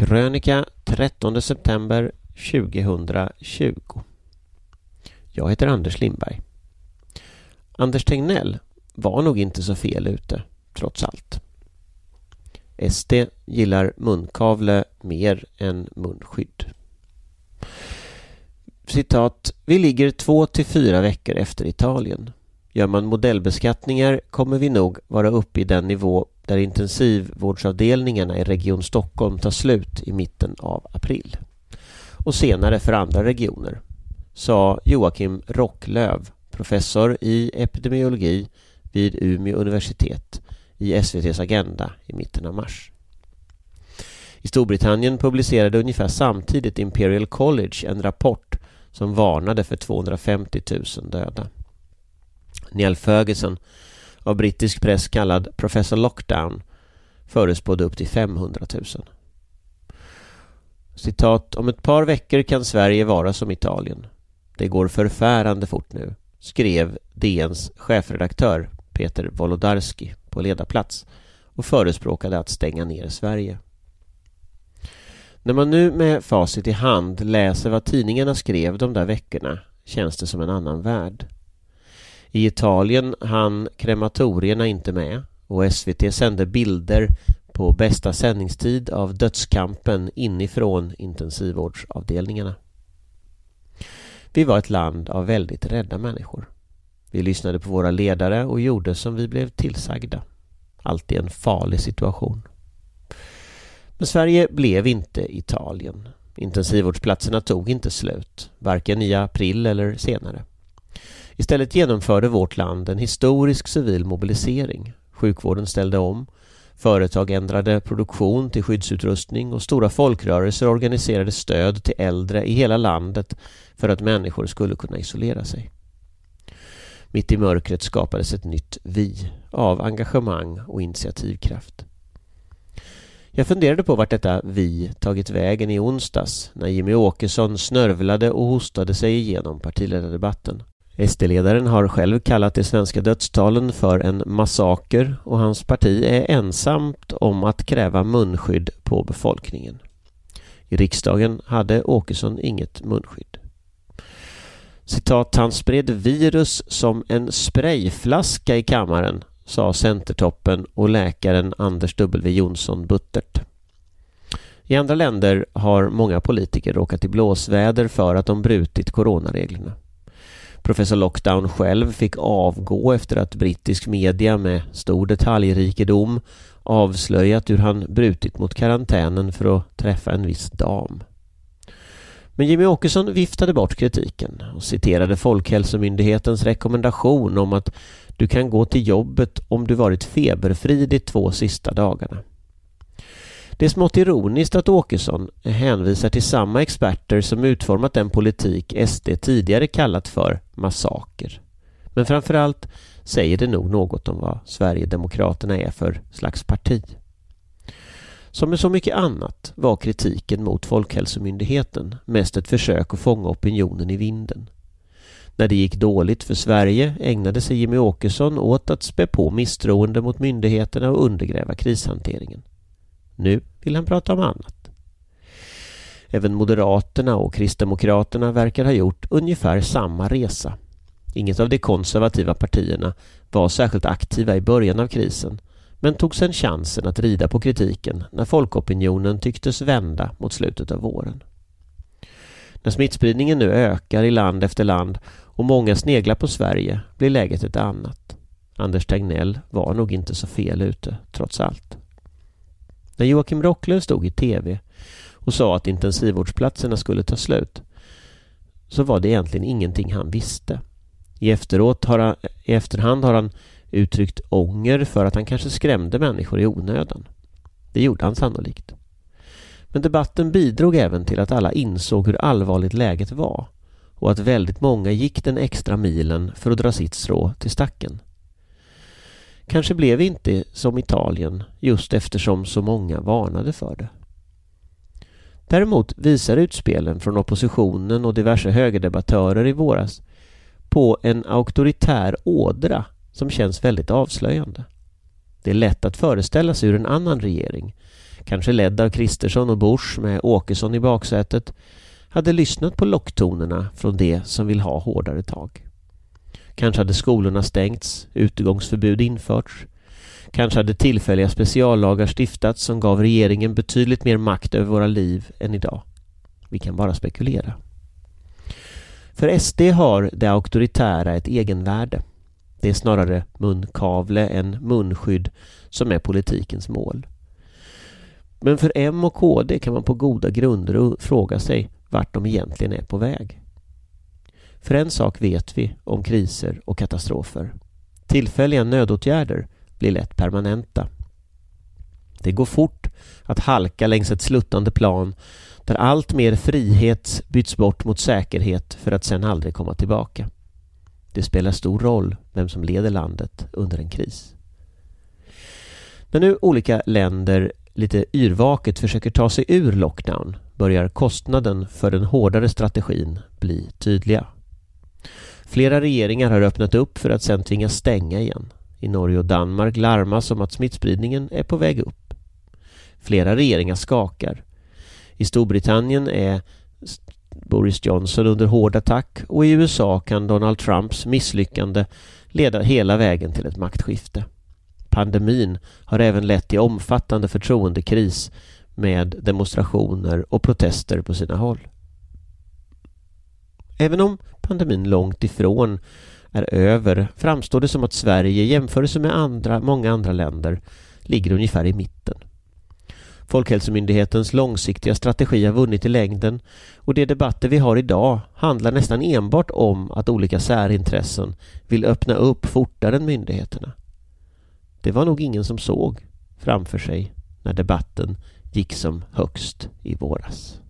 Krönika 13 september 2020 Jag heter Anders Lindberg. Anders Tegnell var nog inte så fel ute, trots allt. SD gillar munkavle mer än munskydd. Citat. Vi ligger två till fyra veckor efter Italien. Gör man modellbeskattningar kommer vi nog vara uppe i den nivå där intensivvårdsavdelningarna i Region Stockholm tar slut i mitten av april. Och senare för andra regioner, sa Joakim Rocklöv, professor i epidemiologi vid Umeå universitet i SVTs Agenda i mitten av mars. I Storbritannien publicerade ungefär samtidigt Imperial College en rapport som varnade för 250 000 döda. Neil Ferguson, av brittisk press kallad Professor Lockdown, förespådde upp till 500 000. Citat, om ett par veckor kan Sverige vara som Italien. Det går förfärande fort nu, skrev DNs chefredaktör Peter Wolodarski på ledarplats och förespråkade att stänga ner Sverige. När man nu med facit i hand läser vad tidningarna skrev de där veckorna känns det som en annan värld. I Italien hann krematorierna inte med och SVT sände bilder på bästa sändningstid av dödskampen inifrån intensivvårdsavdelningarna. Vi var ett land av väldigt rädda människor. Vi lyssnade på våra ledare och gjorde som vi blev tillsagda. Alltid en farlig situation. Men Sverige blev inte Italien. Intensivvårdsplatserna tog inte slut, varken i april eller senare. Istället genomförde vårt land en historisk civil mobilisering. Sjukvården ställde om, företag ändrade produktion till skyddsutrustning och stora folkrörelser organiserade stöd till äldre i hela landet för att människor skulle kunna isolera sig. Mitt i mörkret skapades ett nytt vi av engagemang och initiativkraft. Jag funderade på vart detta vi tagit vägen i onsdags när Jimmy Åkesson snörvlade och hostade sig igenom partiledardebatten. SD-ledaren har själv kallat de svenska dödstalen för en massaker och hans parti är ensamt om att kräva munskydd på befolkningen. I riksdagen hade Åkesson inget munskydd. Citat, han spred virus som en sprayflaska i kammaren, sa Centertoppen och läkaren Anders W Jonsson buttert. I andra länder har många politiker råkat i blåsväder för att de brutit coronareglerna. Professor Lockdown själv fick avgå efter att brittisk media med stor detaljrikedom avslöjat hur han brutit mot karantänen för att träffa en viss dam. Men Jimmy Åkesson viftade bort kritiken och citerade Folkhälsomyndighetens rekommendation om att du kan gå till jobbet om du varit feberfri de två sista dagarna. Det är smått ironiskt att Åkesson hänvisar till samma experter som utformat den politik SD tidigare kallat för massaker. Men framförallt säger det nog något om vad Sverigedemokraterna är för slags parti. Som med så mycket annat var kritiken mot Folkhälsomyndigheten mest ett försök att fånga opinionen i vinden. När det gick dåligt för Sverige ägnade sig Jimmy Åkesson åt att spä på misstroende mot myndigheterna och undergräva krishanteringen. Nu vill han prata om annat. Även Moderaterna och Kristdemokraterna verkar ha gjort ungefär samma resa. Inget av de konservativa partierna var särskilt aktiva i början av krisen men tog sedan chansen att rida på kritiken när folkopinionen tycktes vända mot slutet av våren. När smittspridningen nu ökar i land efter land och många sneglar på Sverige blir läget ett annat. Anders Tegnell var nog inte så fel ute, trots allt. När Joakim Rocklöv stod i TV och sa att intensivvårdsplatserna skulle ta slut så var det egentligen ingenting han visste. I, efteråt har han, I efterhand har han uttryckt ånger för att han kanske skrämde människor i onödan. Det gjorde han sannolikt. Men debatten bidrog även till att alla insåg hur allvarligt läget var och att väldigt många gick den extra milen för att dra sitt strå till stacken. Kanske blev vi inte som Italien just eftersom så många varnade för det. Däremot visar utspelen från oppositionen och diverse högerdebattörer i våras på en auktoritär ådra som känns väldigt avslöjande. Det är lätt att föreställa sig hur en annan regering kanske ledd av Kristersson och Bors med Åkesson i baksätet, hade lyssnat på locktonerna från de som vill ha hårdare tag. Kanske hade skolorna stängts, utegångsförbud införts. Kanske hade tillfälliga speciallagar stiftats som gav regeringen betydligt mer makt över våra liv än idag. Vi kan bara spekulera. För SD har det auktoritära ett egenvärde. Det är snarare munkavle än munskydd som är politikens mål. Men för M och KD kan man på goda grunder fråga sig vart de egentligen är på väg. För en sak vet vi om kriser och katastrofer. Tillfälliga nödåtgärder blir lätt permanenta. Det går fort att halka längs ett sluttande plan där allt mer frihet byts bort mot säkerhet för att sen aldrig komma tillbaka. Det spelar stor roll vem som leder landet under en kris. När nu olika länder lite yrvaket försöker ta sig ur lockdown börjar kostnaden för den hårdare strategin bli tydliga. Flera regeringar har öppnat upp för att sen tvingas stänga igen. I Norge och Danmark larmas om att smittspridningen är på väg upp. Flera regeringar skakar. I Storbritannien är Boris Johnson under hård attack och i USA kan Donald Trumps misslyckande leda hela vägen till ett maktskifte. Pandemin har även lett till omfattande förtroendekris med demonstrationer och protester på sina håll. Även om pandemin långt ifrån är över framstår det som att Sverige i jämförelse med andra, många andra länder ligger ungefär i mitten. Folkhälsomyndighetens långsiktiga strategi har vunnit i längden och de debatter vi har idag handlar nästan enbart om att olika särintressen vill öppna upp fortare än myndigheterna. Det var nog ingen som såg framför sig när debatten gick som högst i våras.